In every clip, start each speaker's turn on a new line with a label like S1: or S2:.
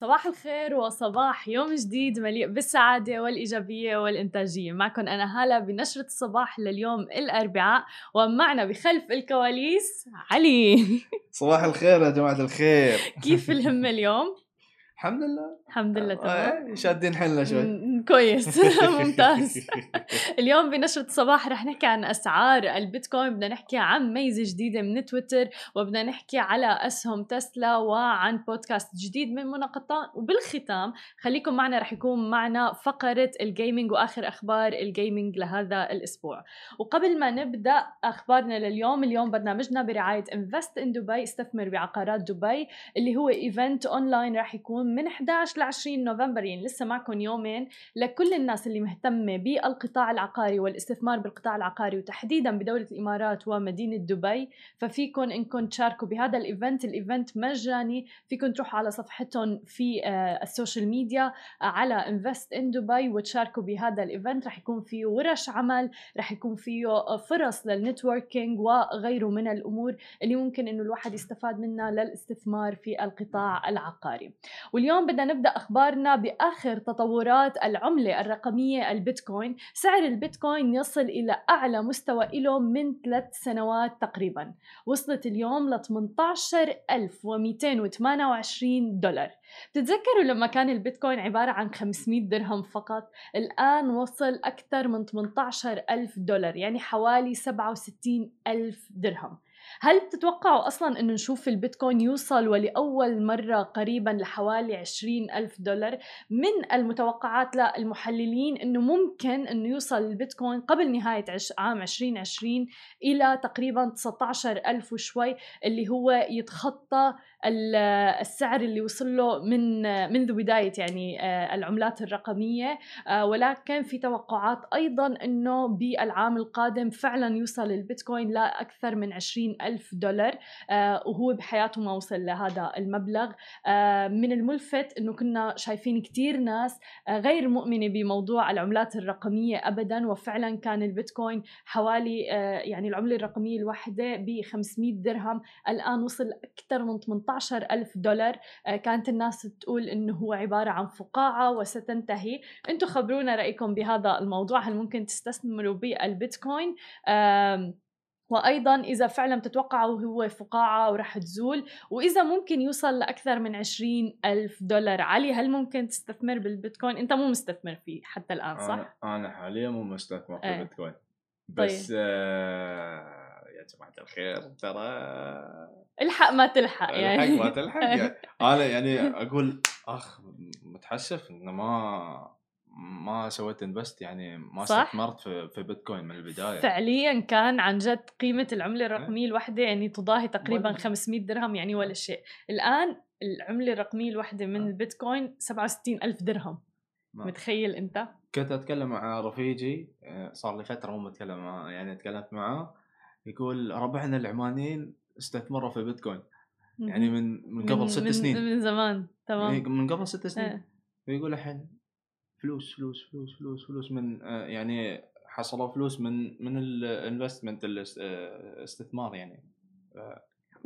S1: صباح الخير وصباح يوم جديد مليء بالسعادة والإيجابية والإنتاجية. معكم أنا هالة بنشرة الصباح لليوم الأربعاء ومعنا بخلف الكواليس علي.
S2: صباح الخير يا جماعة الخير.
S1: كيف الهمة اليوم؟
S2: الحمد لله.
S1: الحمد لله تمام.
S2: آه، شادين حيلنا شوي.
S1: كويس. ممتاز. اليوم بنشرة الصباح رح نحكي عن أسعار البيتكوين بدنا نحكي عن ميزة جديدة من تويتر وبدنا نحكي على أسهم تسلا وعن بودكاست جديد من منى قطان وبالختام خليكم معنا رح يكون معنا فقرة ال gaming وآخر أخبار ال gaming لهذا الأسبوع. وقبل ما نبدأ أخبارنا لليوم اليوم برنامجنا برعاية Invest in Dubai استثمر بعقارات دبي اللي هو event online رح يكون من 11 ل 20 نوفمبر يعني لسه معكم يومين لكل الناس اللي مهتمة بالقطاع العقاري والاستثمار بالقطاع العقاري وتحديدا بدولة الإمارات ومدينة دبي ففيكم إنكم تشاركوا بهذا ال event. ال event مجاني فيكم تروحوا على صفحتهم في آه، ال social media آه، على Invest in Dubai وتشاركوا بهذا ال event. رح يكون فيه ورش عمل رح يكون فيه آه، فرص لل networking وغيره من الأمور اللي ممكن إنه الواحد يستفاد منها للاستثمار في القطاع العقاري. واليوم بدنا نبدأ أخبارنا بآخر تطورات العملة الرقمية البيتكوين. سعر البيتكوين يصل إلى أعلى مستوى له من ثلاث سنوات تقريبا. وصلت اليوم ل 18228 دولار. بتتذكروا لما كان البيتكوين عبارة عن 500 درهم فقط؟ الآن وصل أكثر من 18 ألف دولار يعني حوالي 67 ألف درهم. هل بتتوقعوا أصلا أنه نشوف البيتكوين يوصل ولأول مرة قريبا لحوالي 20 ألف دولار من المتوقعات للمحللين أنه ممكن أنه يوصل البيتكوين قبل نهاية عام 2020 إلى تقريبا 19 ألف وشوي اللي هو يتخطى السعر اللي وصل له من منذ بداية يعني آه، العملات الرقمية. آه، ولكن في توقعات أيضا أنه بالعام القادم فعلا يوصل البيتكوين لأكثر من 20 ألف دولار آه، وهو بحياته ما وصل لهذا المبلغ. من الملفت أنه كنا شايفين كتير ناس غير مؤمنة بموضوع العملات الرقمية أبدا وفعلا كان البيتكوين حوالي يعني العملة الرقمية الواحدة ب 500 درهم الآن وصل أكثر من 18 ألف دولار. آه، كانت الناس تقول إنه هو عبارة عن فقاعة وستنتهي. أنتم خبرونا رأيكم بهذا الموضوع هل ممكن تستثمروا بالبيتكوين؟ وأيضا إذا فعلا بتتوقعوا هو فقاعة ورح تزول وإذا ممكن يوصل لأكثر من 20 ألف دولار. علي هل ممكن تستثمر بالبيتكوين؟ أنت مو مستثمر فيه حتى الآن صح؟
S2: أنا, أنا حاليا مو مستثمر في
S1: إيه.
S2: البيتكوين. بس آه يا جماعة الخير ترى
S1: الحق ما تلحق يعني.
S2: الحق ما تلحق يعني. أنا يعني أقول أخ متحسف إنه ما ما سويت انفست يعني ما. استثمرت في, في بيتكوين من البداية.
S1: فعليا كان عن جد قيمة العملة الرقمية الواحدة يعني تضاهي تقريبا
S2: ولا.
S1: 500 درهم يعني ولا شيء. الآن العملة الرقمية الواحدة من
S2: آه.
S1: البيتكوين 67 ألف درهم.
S2: ما-
S1: متخيل أنت؟
S2: كنت أتكلم مع رفيجي آه، صار لي فترة مو متكلم يعني تكلمت معاه يقول ربعنا العمانيين استثمروا في بيتكوين. يعني من من قبل ست سنين.
S1: من زمان تمام.
S2: من قبل ست سنين.
S1: إيه.
S2: ويقول الحين فلوس فلوس فلوس فلوس فلوس من آه، يعني حصلوا فلوس من من الانفستمنت الاستثمار يعني.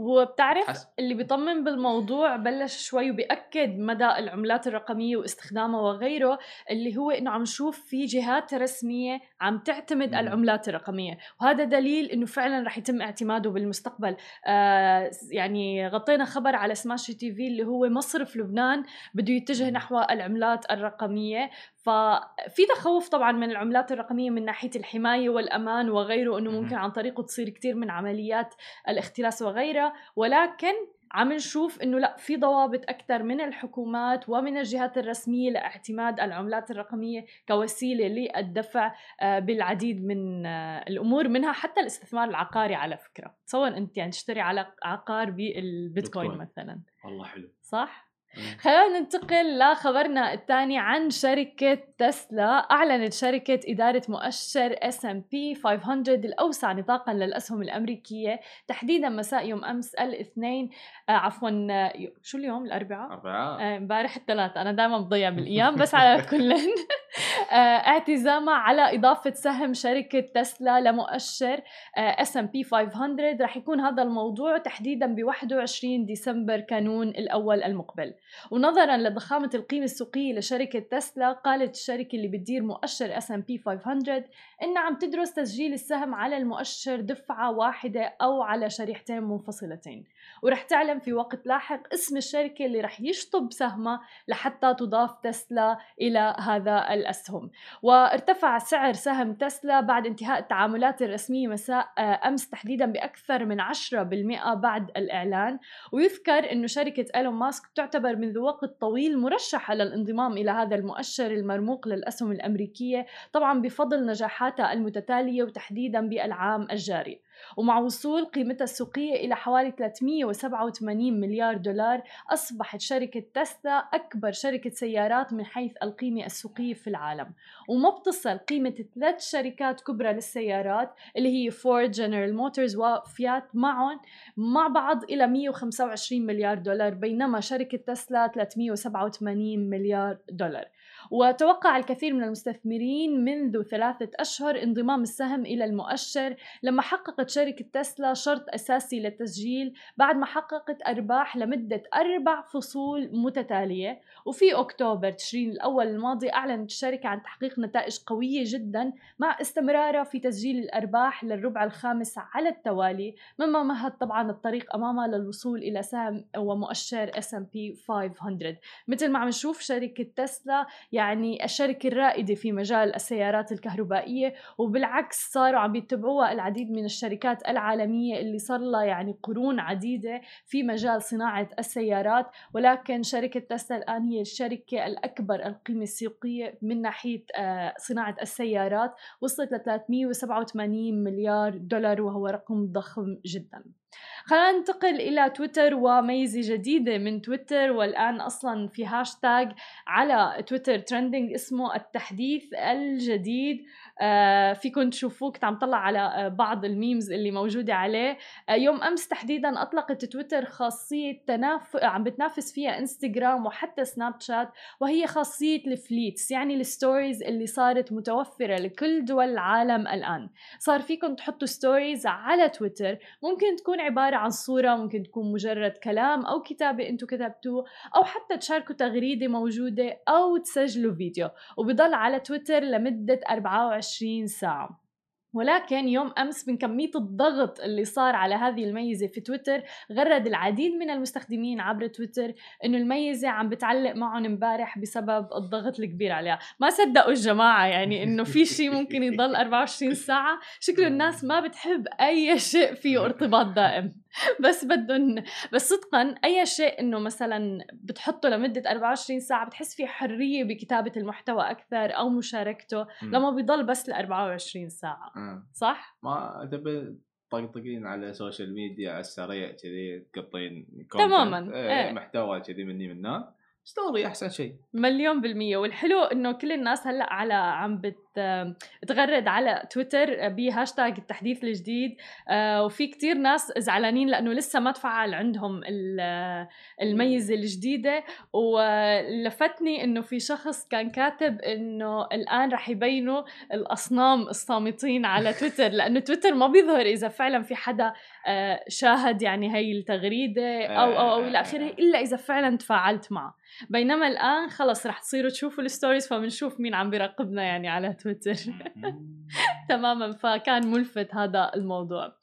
S1: وبتعرف
S2: حس-
S1: اللي بيطمن بالموضوع بلش شوي وبيأكد مدى العملات الرقمية واستخدامها وغيره اللي هو إنه عم نشوف في جهات رسمية عم تعتمد
S2: مم.
S1: العملات الرقمية وهذا دليل إنه فعلا رح يتم اعتماده بالمستقبل آه يعني غطينا خبر على سماش تي في اللي هو مصرف لبنان بده يتجه. نحو العملات الرقمية ففي تخوف طبعا من العملات الرقمية من ناحية الحماية والأمان وغيره أنه. ممكن عن طريقه تصير كتير من عمليات الاختلاس وغيرها ولكن عم نشوف إنه لا في ضوابط أكثر من الحكومات ومن الجهات الرسمية لاعتماد العملات الرقمية كوسيلة للدفع آه، بالعديد من آه، الأمور منها حتى الاستثمار العقاري على فكرة تصور أنت يعني تشتري على عقار بالبيتكوين
S2: بيتكوين.
S1: مثلا
S2: والله حلو
S1: صح. خلينا ننتقل لخبرنا الثاني عن شركة تسلا. أعلنت شركة إدارة مؤشر S&P 500 الأوسع نطاقا للأسهم الأمريكية تحديدا مساء يوم أمس الاثنين آه عفوا آه، شو اليوم؟ الأربعاء؟
S2: أربعة
S1: آه، امبارح الثلاث أنا دائما بضيع بالأيام بس على كل. آه، اعتزامها على إضافة سهم شركة تسلا لمؤشر S&P 500 رح يكون هذا الموضوع تحديدا ب 21 ديسمبر كانون الأول المقبل. ونظرا لضخامة القيمة السوقية لشركة تسلا قالت الشركة اللي بتدير مؤشر S&P 500 إنها عم تدرس تسجيل السهم على المؤشر دفعة واحدة أو على شريحتين منفصلتين. ورح تعلن في وقت لاحق اسم الشركة اللي رح يشطب سهمها لحتى تضاف تسلا إلى هذا الأسهم. وارتفع سعر سهم تسلا بعد انتهاء التعاملات الرسمية مساء آه، أمس تحديدا بأكثر من 10% بعد الإعلان. ويذكر أنه شركة إيلون ماسك تعتبر منذ وقت طويل مرشحة للانضمام إلى هذا المؤشر المرموق للأسهم الأمريكية طبعا بفضل نجاحاتها المتتالية وتحديدا بالعام الجاري. ومع وصول قيمتها السوقية إلى حوالي 387 مليار دولار أصبحت شركة تسلا أكبر شركة سيارات من حيث القيمة السوقية في العالم. وما بتصل قيمة ثلاث شركات كبرى للسيارات اللي هي فورد جنرال موتورز وفيات معهم مع بعض إلى 125 مليار دولار بينما شركة تسلا 387 مليار دولار. وتوقع الكثير من المستثمرين منذ ثلاثة أشهر انضمام السهم إلى المؤشر لما حققت شركة تسلا شرط أساسي للتسجيل بعد ما حققت أرباح لمدة أربع فصول متتالية. وفي أكتوبر تشرين الأول الماضي أعلنت الشركة عن تحقيق نتائج قوية جدا مع استمرارها في تسجيل الأرباح للربع الخامس على التوالي مما مهد طبعا الطريق أمامها للوصول إلى سهم ومؤشر S&P 500 مثل ما عم نشوف شركة تسلا يعني الشركة الرائدة في مجال السيارات الكهربائية وبالعكس صاروا عم يتبعوها العديد من الشركات العالمية اللي صار لها يعني قرون عديدة في مجال صناعة السيارات. ولكن شركة تسلا الآن هي الشركة الأكبر القيمة السوقية من ناحية آه، صناعة السيارات وصلت ل 387 مليار دولار وهو رقم ضخم جدا. خلينا ننتقل إلى تويتر وميزة جديدة من تويتر والآن أصلا في هاشتاج على تويتر trending اسمه التحديث الجديد. فيكم تشوفوه كنت عم طلع على آه بعض ال memes اللي موجودة عليه. آه يوم أمس تحديدا أطلقت تويتر خاصية تناف عم بتنافس فيها إنستغرام وحتى سناب شات وهي خاصية ال Fleets يعني ال stories اللي صارت متوفرة لكل دول العالم الآن. صار فيكم تحطوا stories على تويتر. ممكن تكون عبارة عن صورة ممكن تكون مجرد كلام أو كتابة أنتم كتبتوه أو حتى تشاركوا تغريدة موجودة أو تسجلوا فيديو. وبضل على تويتر لمدة 24 ساعة. ولكن يوم أمس من كمية الضغط اللي صار على هذه الميزة في تويتر غرد العديد من المستخدمين عبر تويتر إنه الميزة عم بتعلق معهم امبارح بسبب الضغط الكبير عليها. ما صدقوا الجماعة يعني إنه في شيء ممكن يضل 24 ساعة. شكله الناس ما بتحب أي شيء فيه ارتباط دائم. بس بدهم بس صدقا أي شيء إنه مثلا بتحطه لمدة 24 ساعة بتحس في حرية بكتابة المحتوى أكثر أو مشاركته لما بيضل بس ل 24 ساعة آه. صح
S2: ما طقطقين على السوشيال ميديا على السريع كذي تقطين
S1: تماما
S2: إيه. إيه. محتوى كذي مني من ستوري أحسن شيء
S1: مليون بالمية والحلو إنه كل الناس هلأ على عم بت تغرد على تويتر بهاشتاج التحديث الجديد. آه، وفي كتير ناس زعلانين لأنه لسه ما تفعل عندهم الميزة الجديدة. ولفتني إنه في شخص كان كاتب إنه الآن رح يبينوا الأصنام الصامتين على تويتر لأنه تويتر ما بيظهر إذا فعلا في حدا آه، شاهد يعني هي التغريدة أو أو, أو إلى آخره إلا إذا فعلا تفاعلت معه. بينما الآن خلص رح تصيروا تشوفوا ال stories فبنشوف مين عم بيراقبنا يعني على تويتر. تماما فكان ملفت هذا الموضوع.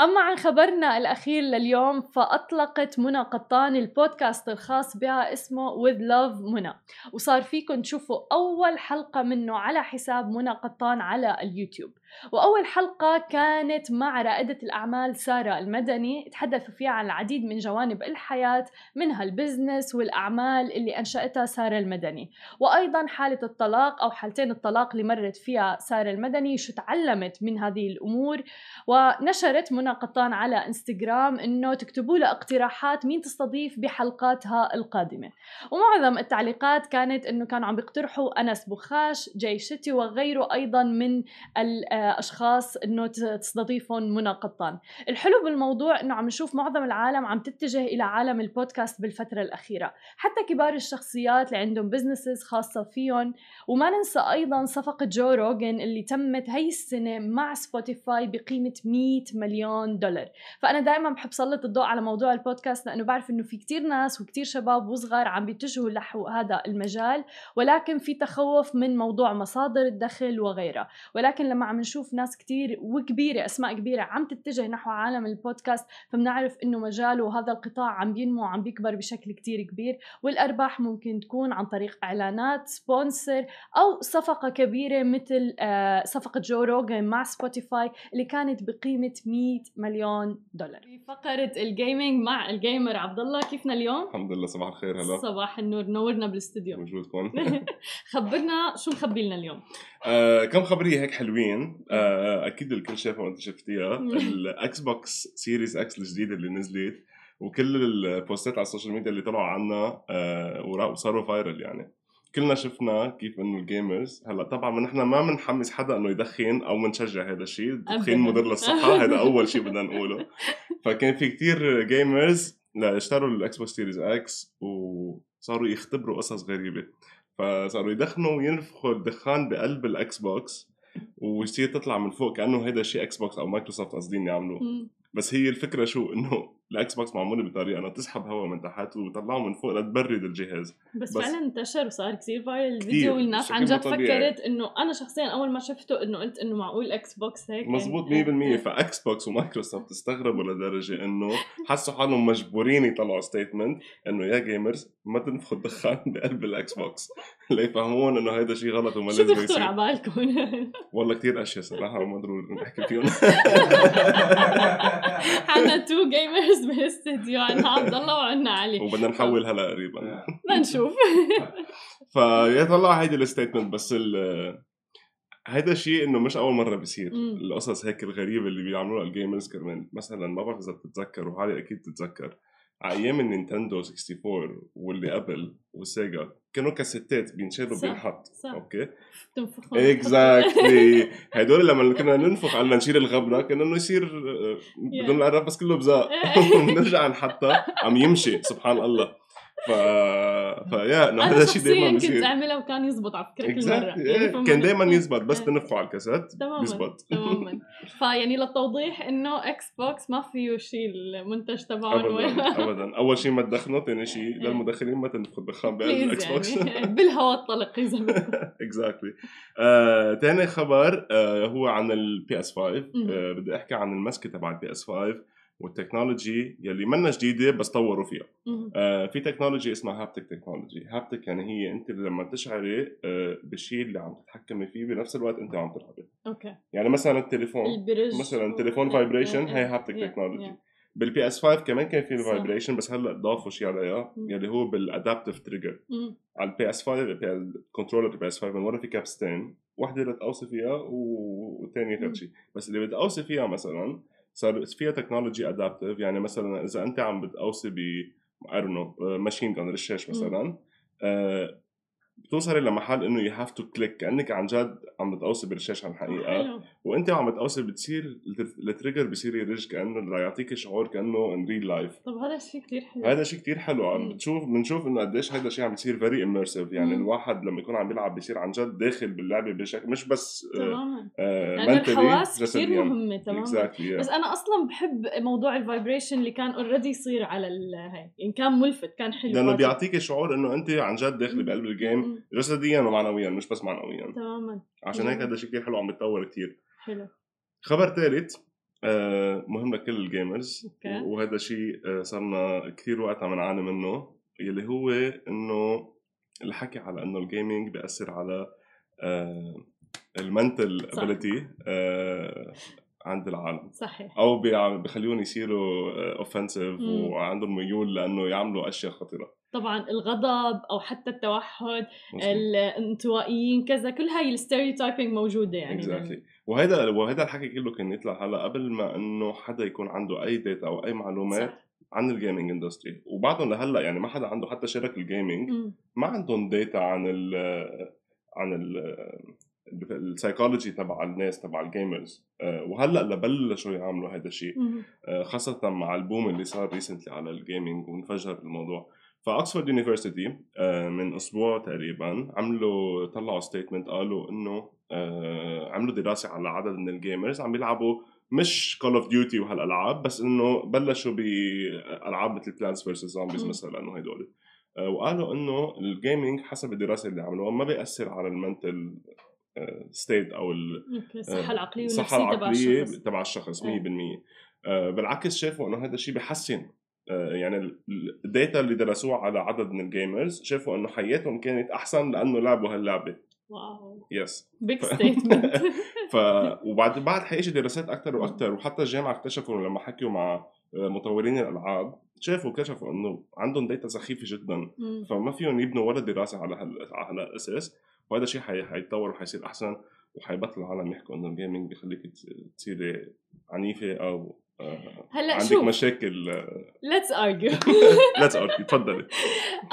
S1: أما عن خبرنا الأخير لليوم فأطلقت منى قطان البودكاست الخاص بها اسمه With Love منى. وصار فيكم تشوفوا أول حلقة منه على حساب منى قطان على اليوتيوب. وأول حلقة كانت مع رائدة الأعمال سارة المدني. تحدثوا فيها عن العديد من جوانب الحياة منها البزنس والأعمال اللي أنشأتها سارة المدني. وأيضا حالة الطلاق أو حالتين الطلاق اللي مرت فيها سارة المدني شو تعلمت من هذه الأمور. ونشرت منى قطان على إنستغرام إنه تكتبوا له اقتراحات مين تستضيف بحلقاتها القادمة. ومعظم التعليقات كانت إنه كانوا عم بيقترحوا أنس بخاش جاي شيتي وغيره أيضا من الأشخاص إنه تستضيفهم منى قطان. الحلو بالموضوع إنه عم نشوف معظم العالم عم تتجه إلى عالم البودكاست بالفترة الأخيرة. حتى كبار الشخصيات اللي عندهم businesses خاصة فيهم. وما ننسى أيضا صفقة جو روجن اللي تمت هي السنة مع سبوتيفاي بقيمة 100 مليون مليون دولار. فأنا دائما بحب سلط الضوء على موضوع البودكاست لأنه بعرف إنه في كتير ناس وكتير شباب وصغار عم بيتجهوا نحو هذا المجال ولكن في تخوف من موضوع مصادر الدخل وغيرها. ولكن لما عم نشوف ناس كتير وكبيرة أسماء كبيرة عم تتجه نحو عالم البودكاست فبنعرف إنه مجاله وهذا القطاع عم بينمو وعم بيكبر بشكل كتير كبير. والأرباح ممكن تكون عن طريق إعلانات sponsor أو صفقة كبيرة مثل آه، صفقة جو روجن مع سبوتيفاي اللي كانت بقيمة 100 مليون دولار. في فقرة ال gaming مع ال gamer عبد الله كيفنا اليوم؟
S3: الحمد لله صباح الخير. هلا.
S1: صباح النور نورنا بالاستوديو
S3: وجودكم
S1: خبرنا شو مخبي لنا اليوم؟
S3: آه كم خبرية هيك حلوين. آه أكيد الكل شافها وأنت شفتيها. الاكس بوكس سيريز إكس الجديدة اللي نزلت وكل البوستات على ال social media اللي طلعوا عنها آه وصاروا viral يعني. كلنا شفنا كيف إنه ال gamers هلأ طبعا نحن ما بنحمس حدا إنه يدخن أو بنشجع هذا الشيء التدخين مضر للصحة هذا أول شيء بدنا نقوله. فكان في كتير gamers اشتروا الاكس بوكس سيريز إكس وصاروا يختبروا قصص غريبة. فصاروا يدخنوا وينفخوا الدخان بقلب الاكس بوكس ويصير تطلع من فوق كأنه هذا شيء إكس بوكس أو مايكروسوفت قاصدين يعملوه. بس هي الفكرة شو؟ إنه الاكس بوكس معمولة بطريقة انه تسحب هواء من تحت وتطلعه من فوق لتبرد الجهاز.
S1: بس, بس فعلا انتشر وصار كثير viral الفيديو والناس عن جد فكرت إنه أنا شخصيا أول ما شفته إنه قلت إنه معقول إكس بوكس هيك
S3: مزبوط 100% يعني فإكس بوكس ومايكروسوفت استغربوا لدرجة إنه حسوا حالهم مجبورين يطلعوا statement إنه يا gamers ما تنفخوا الدخان بقلب الإكس بوكس. ليفهمون إنه هذا شيء غلط وما
S1: لازم يصير؟ شو بيخطر على بالكم؟
S3: والله كثير أشياء صراحة ما ضروري نحكي فيهم.
S1: عندنا two gamers بالاستديو عندنا عبد الله وعندنا علي.
S3: وبدنا نحول هلا قريبا.
S1: بدنا نشوف
S3: فيا طلع هيدي ال statement بس ال هيدا الشيء إنه مش أول مرة بيصير. القصص هيك الغريبة اللي بيعملوها ال gamers كمان. مثلا ما بعرف إذا بتتذكر وهذه أكيد بتتذكر. على أيام النينتندو 64 واللي قبل والسيجا كانوا كاسيتات بينشالوا بينحط أوكي؟
S1: تنفخوا
S3: exactly هدول لما كنا ننفخ على نشيل الغبره كان إنه يصير آه، بدون القرف بس كله بزاق ونرجع نحطها. عم يمشي سبحان الله. ف ف yeah إنه هذا الشيء دائما
S1: بيصير كنت أعملها وكان يزبط على فكرة كل مرة.
S3: يعني كان دائما يزبط بس تنفخوا على الكاسات بيزبط
S1: تماما. فيعني للتوضيح إنه إكس بوكس ما فيه شيء المنتج تبعهم
S3: ابدا ابدا. أول شيء ما تدخنوا ثاني شيء للمدخنين ما تنفخوا الدخان بقلب الاكس بوكس
S1: بالهواء الطلق إذا
S3: exactly ثاني خبر uh, هو عن البي اس 5 uh, بدي أحكي عن المسكة تبع البي اس 5 وال technology يلي منا جديدة بس طوروا فيها. آه في technology اسمها haptic technology. haptic يعني هي انت لما تشعري آه بالشيء اللي عم تتحكمي فيه بنفس الوقت انت عم تلعبي.
S1: okay.
S3: يعني مثلا التليفون مثلا التليفون vibration هي haptic technology. بالبي اس 5 كمان كان في ال vibration بس هلأ ضافوا شيء عليها يلي هو بال adaptive trigger على البي اس 5 ال controller البي اس 5 من ورا في كابستين وحدة لتقوصي فيها والثانيه ثالث شيء بس اللي بدي اوصي فيها مثلا صار فيها technology adaptive يعني مثلا إذا أنت عم بتقوصي ب a machine gun رشاش مثلا آه بتوصلي لمحل إنه you have to click كأنك عن جد عم بتقوصي بالرشاش عن الحقيقة وأنت عم بتقوصي بتصير ال trigger بصير يرج كأنه يعطيك شعور كأنه in real life
S1: طب هذا الشيء كثير حلو.
S3: هذا شيء كثير حلو. عم بتشوف بنشوف إنه قديش هذا الشيء عم بيصير very immersive يعني مم. الواحد لما يكون عم بيلعب بيصير عن جد داخل باللعبة بشكل مش بس
S1: آه، تماما. آه يعني الحواس كثير مهمة تماما. Exactly, yeah. بس أنا أصلا بحب موضوع ال vibration اللي كان already يصير على هي يعني كان ملفت كان حلو
S3: لأنه بيعطيك شعور إنه أنت عن جد داخله بقلب ال game جسديا ومعنويا مش بس معنويا.
S1: تماما.
S3: عشان هيك هذا الشيء كثير حلو عم بتطور كثير
S1: حلو.
S3: خبر ثالث آه مهم لكل ال gamers okay. وهذا شيء آه صرنا كثير وقت عم نعاني منه يلي هو إنه الحكي على إنه ال gaming بيأثر على آه ال mental ability آه عند العالم.
S1: صحيح.
S3: أو بخليهم يصيروا offensive وعندهم ميول لأنه يعملوا أشياء خطيرة.
S1: طبعا الغضب أو حتى التوحد الانطوائيين كذا كل هاي ال stereotyping موجودة يعني.
S3: Exactly. وهذا وهذا الحكي كله كان يطلع هلأ قبل ما إنه حدا يكون عنده أي data أو أي معلومات صح. عن ال gaming industry وبعدهم لهلأ يعني ما حدا عنده حتى شركه ال gaming ما عندهم data عن ال عن ال السايكولوجي تبع الناس تبع ال gamers آه، وهلأ لبلشوا يعملوا هذا الشيء آه، خاصة مع ال boom اللي صار recently على ال gaming وانفجر الموضوع. فأكسفورد university آه، من أسبوع تقريبا عملوا طلعوا statement قالوا إنه عملوا دراسة على عدد من ال gamers عم بيلعبوا مش Call of Duty وهالألعاب بس إنه بلشوا بألعاب مثل Plants vs.
S1: Zombies.
S3: مثلا انه هدول آه، وقالوا إنه ال gaming حسب الدراسة اللي عملوها ما بيأثر على ال mental state
S1: أو الصحه العقلية
S3: الصحه
S1: والنفسية تبع
S3: العقلية
S1: الشخص.
S3: تبع الشخص 100%
S1: إيه.
S3: آه، بالعكس شافوا إنه هذا الشيء بحسن. آه، يعني ال- ال- ال data اللي درسوها على عدد من ال gamers شافوا إنه حياتهم كانت أحسن لأنه لعبوا هاللعبة.
S1: wow.
S3: Yes
S1: big
S3: ف-
S1: statement
S3: ف وبعد بعد حيجي دراسات أكثر وأكثر وحتى الجامعة اكتشفوا لما حكوا مع آه، مطورين الألعاب شافوا اكتشفوا إنه عندهم data سخيفة جدا. فما فيهم يبنوا ولا دراسة على هال على هالأساس. وهذا الشيء حي... حيتطور وحيصير أحسن وحيبطل العالم يحكوا إنه ال gaming بخليك تصيري عنيفة أو آه،
S1: هلأ
S3: عندك
S1: شوف.
S3: مشاكل.
S1: let's argue
S3: let's argue تفضلي.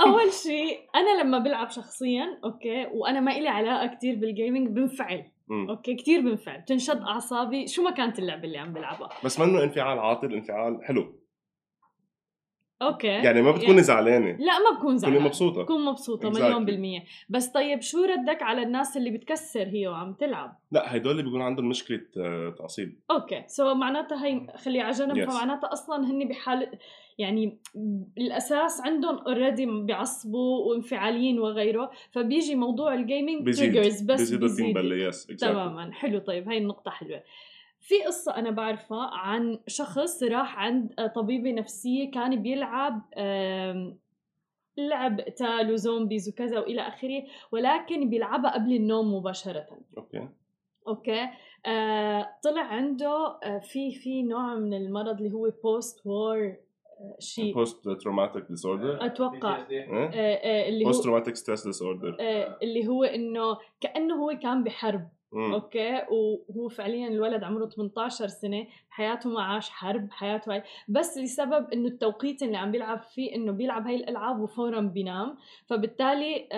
S1: أول شيء أنا لما بلعب شخصيا okay وأنا ما إلي علاقة كتير بال gaming
S3: بنفعل.
S1: okay كتير بنفعل. بتنشد أعصابي. شو ما كانت اللعبة اللي عم بلعبها؟
S3: بس منه انفعال عاطل انفعال حلو.
S1: okay.
S3: يعني ما بتكوني زعلانة.
S1: لا ما بكون
S3: بتكوني
S1: زعلانة.
S3: مبسوطة.
S1: بكون مبسوطة
S3: Exactly.
S1: مليون بالمية. بس طيب شو ردك على الناس اللي بتكسر هي وعم تلعب؟
S3: لا هدول اللي بيكون عندهم مشكلة آه، تعصيب.
S1: okay. So معناتها هي خليها على جنب
S3: Yes.
S1: فمعناتها أصلا هن بحال يعني بالاساس عندهم already بيعصبوا وانفعاليين وغيره فبيجي موضوع ال gaming
S3: بيزيد.
S1: triggers بس
S3: بيزيد
S1: بيزيد.
S3: التنبله yes
S1: تماما. حلو. طيب هاي النقطة حلوة. في قصة أنا بعرفها عن شخص راح عند طبيبة نفسية كان بيلعب لعب قتال و zombies وكذا وإلى آخره ولكن بيلعبها قبل النوم مباشرة.
S3: okay.
S1: Okay؟ آه طلع عنده آه في في نوع من المرض اللي هو post war شيء.
S3: post traumatic disorder
S1: أتوقع آه
S3: post
S1: آه اللي هو
S3: تروماتيك ستريس ديس اوردر
S1: آه اللي هو إنه كأنه هو كان بحرب. Okay؟ وهو فعليا الولد عمره 18 سنة حياته ما عاش حرب حياته هاي. بس لسبب إنه التوقيت اللي عم بيلعب فيه إنه بيلعب هاي الألعاب وفورا بينام. فبالتالي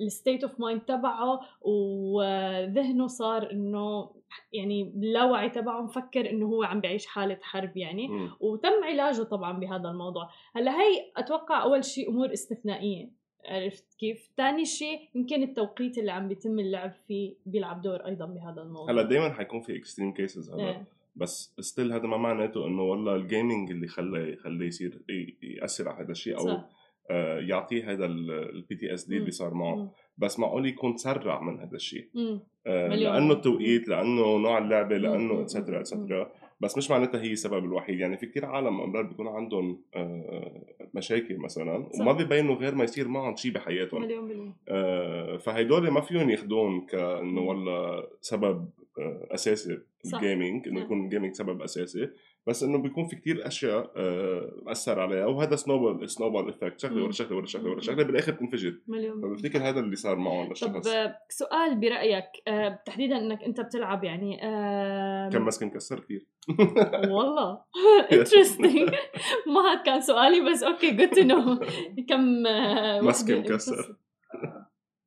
S1: ال state of mind تبعه وذهنه صار إنه يعني باللاوعي تبعه مفكر إنه هو عم بيعيش حالة حرب يعني وتم علاجه طبعا بهذا الموضوع هلأ هي أتوقع أول شيء أمور استثنائية عرفت كيف؟ ثاني شيء يمكن التوقيت اللي عم بيتم اللعب فيه بيلعب دور أيضا بهذا الموضوع
S3: هلأ دائما حيكون في extreme cases هلأ
S1: إيه.
S3: بس still هذا ما معناته إنه والله ال gaming اللي خلاه خلاه يصير يأثر على هذا الشيء أو
S1: صح.
S3: آه، يعطيه هذا ال
S1: PTSD.
S3: اللي صار معه
S1: مم.
S3: بس معقول يكون تسرع من هذا الشيء. آه،. لأنه التوقيت لأنه نوع
S1: اللعبة.
S3: لأنه.
S1: Etcetera.
S3: Etcetera بس مش معناتها هي السبب الوحيد يعني في كتير عالم أمرار بيكون عندهم آه، مشاكل مثلا
S1: صح.
S3: وما بيبينوا غير ما يصير معهم شيء بحياتهم
S1: مليون بالمية
S3: آه، فهيدول ما فيهم ياخذوه كانه. والله سبب آه،
S1: أساسي.
S3: ال gaming
S1: إنه.
S3: يكون ال gaming سبب أساسي بس إنه بيكون في كتير أشياء آه، أثر عليها. وهذا snowball snowball effect
S1: شغلة.
S3: ورا شغلة ورا شغلة ورا. شغلة بالآخر بتنفجر
S1: مليون. بالمية.
S3: فبفتكر هذا اللي صار معهم
S1: طب
S3: للشخص
S1: آه، سؤال برأيك آه، تحديدا إنك أنت بتلعب يعني
S3: كم مسكن كسر كثير
S1: والله. Interesting ما هاد كان سؤالي بس okay good to know كم آه،
S3: مسكة
S1: وحدة
S3: مكسر.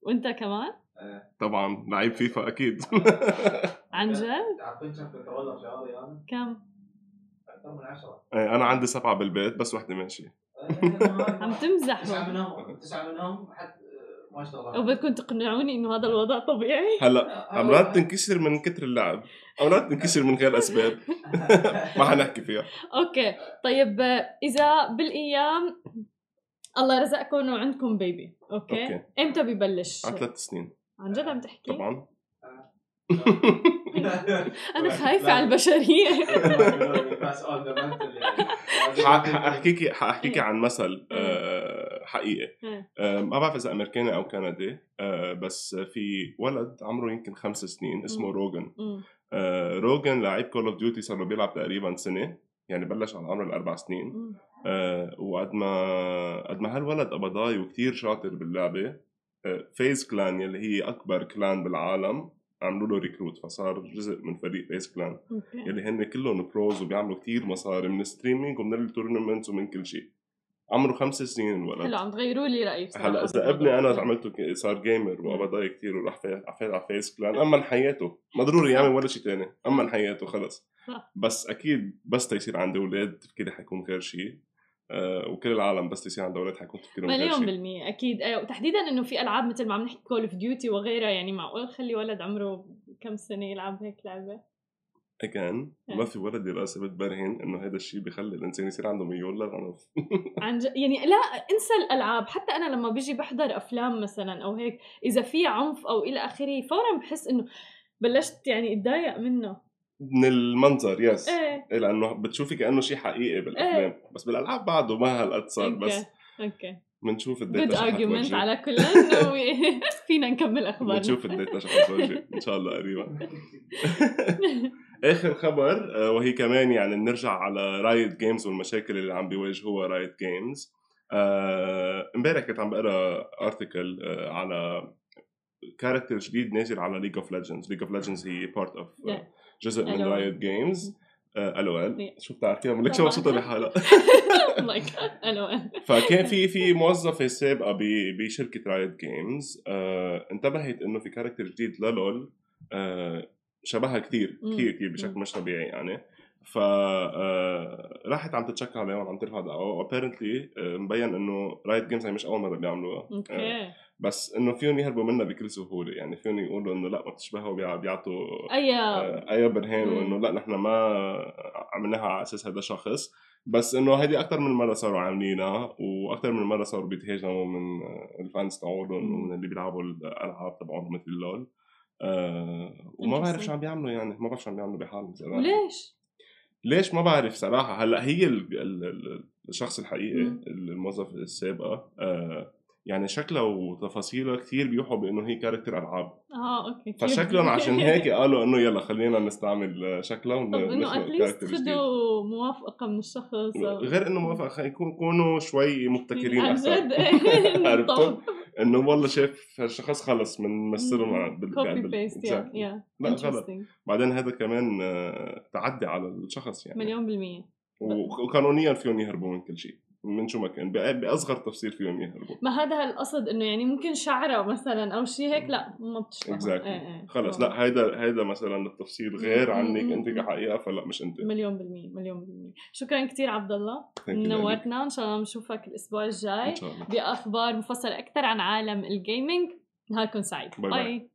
S1: وأنت كمان؟
S3: طبعا لعيب فيفا أكيد.
S1: عن جد؟
S2: عارفين كم controller شهري أنا؟
S1: كم
S2: أكثر من 10
S3: إيه، أنا عندي سبعة بالبيت بس وحدة ماشية.
S1: عم تمزح.
S2: تسعة منهم تسعة منهم حتى ما اشتغلوا
S1: وبدكم تقنعوني إنه هذا الوضع طبيعي.
S3: هلأ امرات تنكسر من كتر اللعب امرات تنكسر من غير أسباب. ما حنحكي فيها.
S1: okay طيب آه، إذا بالأيام الله رزقكم وعندكم baby okay,
S3: okay.
S1: إمتى ببلش؟
S3: على ثلاث سنين.
S1: عن جد عم تحكي؟
S3: طبعا.
S1: أنا خايفة على البشرية.
S3: ح- حاحكيكي حأحكيكي عن مثل آه، حقيقي. آه، ما بعرف إذا أمريكاني أو كندي آه، بس في ولد عمره يمكن خمس سنين اسمه. Rowdy Rogan لعيب Call of Duty صار له بيلعب تقريبا سنة يعني بلش على عمر الاربع سنين. آه، وقد ما قد ما هالولد قبضاي وكتير شاطر باللعبة آه، FaZe Clan يلي هي أكبر clan بالعالم. عملوا له recruit فصار جزء من فريق clan
S1: okay
S3: يلي هن كلهم pros وبيعملوا كتير مصاري من streaming ومن ال tournaments ومن كل شيء. عمره خمس سنين الولد
S1: حلو عم تغيروا لي رأيي بصراحة.
S3: هلا إذا ابني أنا عملته صار gamer وقبضاي كتير وراح في- فات على FaZe Clan أما حياته ما ضروري يعمل ولا شيء تاني. أما حياته خلص. بس أكيد بس تيصير عندي أولاد تفكيري حيكون غير شيء. وكل العالم بس يصير عندها أولاد حيكون تفكيرهم
S1: مليون بالمية أكيد. آه، وتحديدا إنه في ألعاب مثل ما عم نحكي Call of Duty وغيرها يعني معقول خلي ولد عمره كم سنة يلعب هيك لعبة؟
S3: again ما في ولا دراسه بتبرهن إنه هذا الشيء بيخلي الإنسان يصير عنده ميول للعنف
S1: عن ج... يعني لا انسى الألعاب. حتى أنا لما بيجي بحضر أفلام مثلا أو هيك إذا في عنف أو إلى آخره فورا بحس إنه بلشت يعني أتضايق منه.
S3: من المنظر yes
S1: إيه.
S3: إيه لأنه بتشوفي كأنه شيء حقيقي بالأفلام. بس بالألعاب بعده ما هالقد صار بس
S1: okay
S3: بنشوف
S1: good
S3: الداتا شو argument
S1: على كل فينا نكمل أخبارنا.
S3: بنشوف الداتا شو إن شاء الله قريبا. آخر خبر آه، وهي كمان يعني بنرجع على Riot Games والمشاكل اللي عم بيواجهوها Riot Games امبارح كنت عم بقرأ article على character جديد نازل على League of Legends League of Legends هي part
S1: of.
S3: جزء من. Riot Games LoL
S1: Yeah.
S3: شو بتعرفيها شو
S1: طبعاً.
S3: مبسوطة لحالها
S1: like ألو
S3: فكان في في موظفة سابقة بشركة Riot Games آه انتبهت إنه في character جديد لل LoL آه شبهها كثير. كثير كثير بشكل. مش طبيعي يعني ف آه، راحت عم تتشكى عليهم وعم ترفع دعوه و apparently مبين إنه Riot Games هي مش أول مرة بيعملوها. آه،
S1: okay.
S3: بس إنه فيهم يهربوا منها بكل سهولة. يعني فيهم يقولوا إنه لأ ما بتشبهوا بيع- بيعطوا
S1: اي
S3: اي برهان. وإنه لأ نحن ما عملناها على أساس هذا شخص بس إنه هذه أكثر من مرة صاروا عاملينها وأكثر من مرة صاروا بيتهاجموا من الفانز تبعهم. ومن اللي بيلعبوا الألعاب تبعهم مثل اللول آه وما بعرف. شو عم بيعملوا يعني. ما بعرف شو عم بيعملوا بحالهم.
S1: وليش؟
S3: ليش ما بعرف صراحة هلأ هي ال ال ال الشخص الحقيقي. الموظف السابقة آه يعني شكلها وتفاصيلها كثير بيوحوا بإنه هي character
S1: ألعاب آه okay؟
S3: فشكلهم عشان هيك قالوا إنه يلا خلينا نستعمل شكلها
S1: طب إنه
S3: at least
S1: خدوا موافقة من الشخص
S3: غير إنه موافق خ- يكون- يكونوا شوي مبتكرين
S1: عن
S3: أكثر
S1: جد.
S3: عرفتوا؟
S1: طب
S3: إنه والله شايف الشخص خلص من مثله مع copy
S1: paste يا
S3: لا غلط. بعدين هذا كمان آه، تعدي على الشخص يعني.
S1: مليون بالمية.
S3: وقانونيا فيهم يهربوا من كل شيء. من شو ما كان بأصغر تفسير فيهم يهربوا.
S1: ما هذا القصد إنه يعني ممكن شعرة مثلا أو شيء هيك؟ لا ما بتشبه
S3: Exactly.
S1: إيه إيه.
S3: خلص لا هيدا هيدا مثلا التفسير غير عنك
S1: أنت.
S3: كحقيقة فلا مش أنت.
S1: مليون بالمية مليون بالمية. شكرا كثير عبد الله. نورتنا. إن شاء الله بنشوفك الأسبوع الجاي
S3: إن شاء الله.
S1: بأخبار مفصله أكثر عن عالم ال gaming نهاركم سعيد.
S3: bye bye.
S1: bye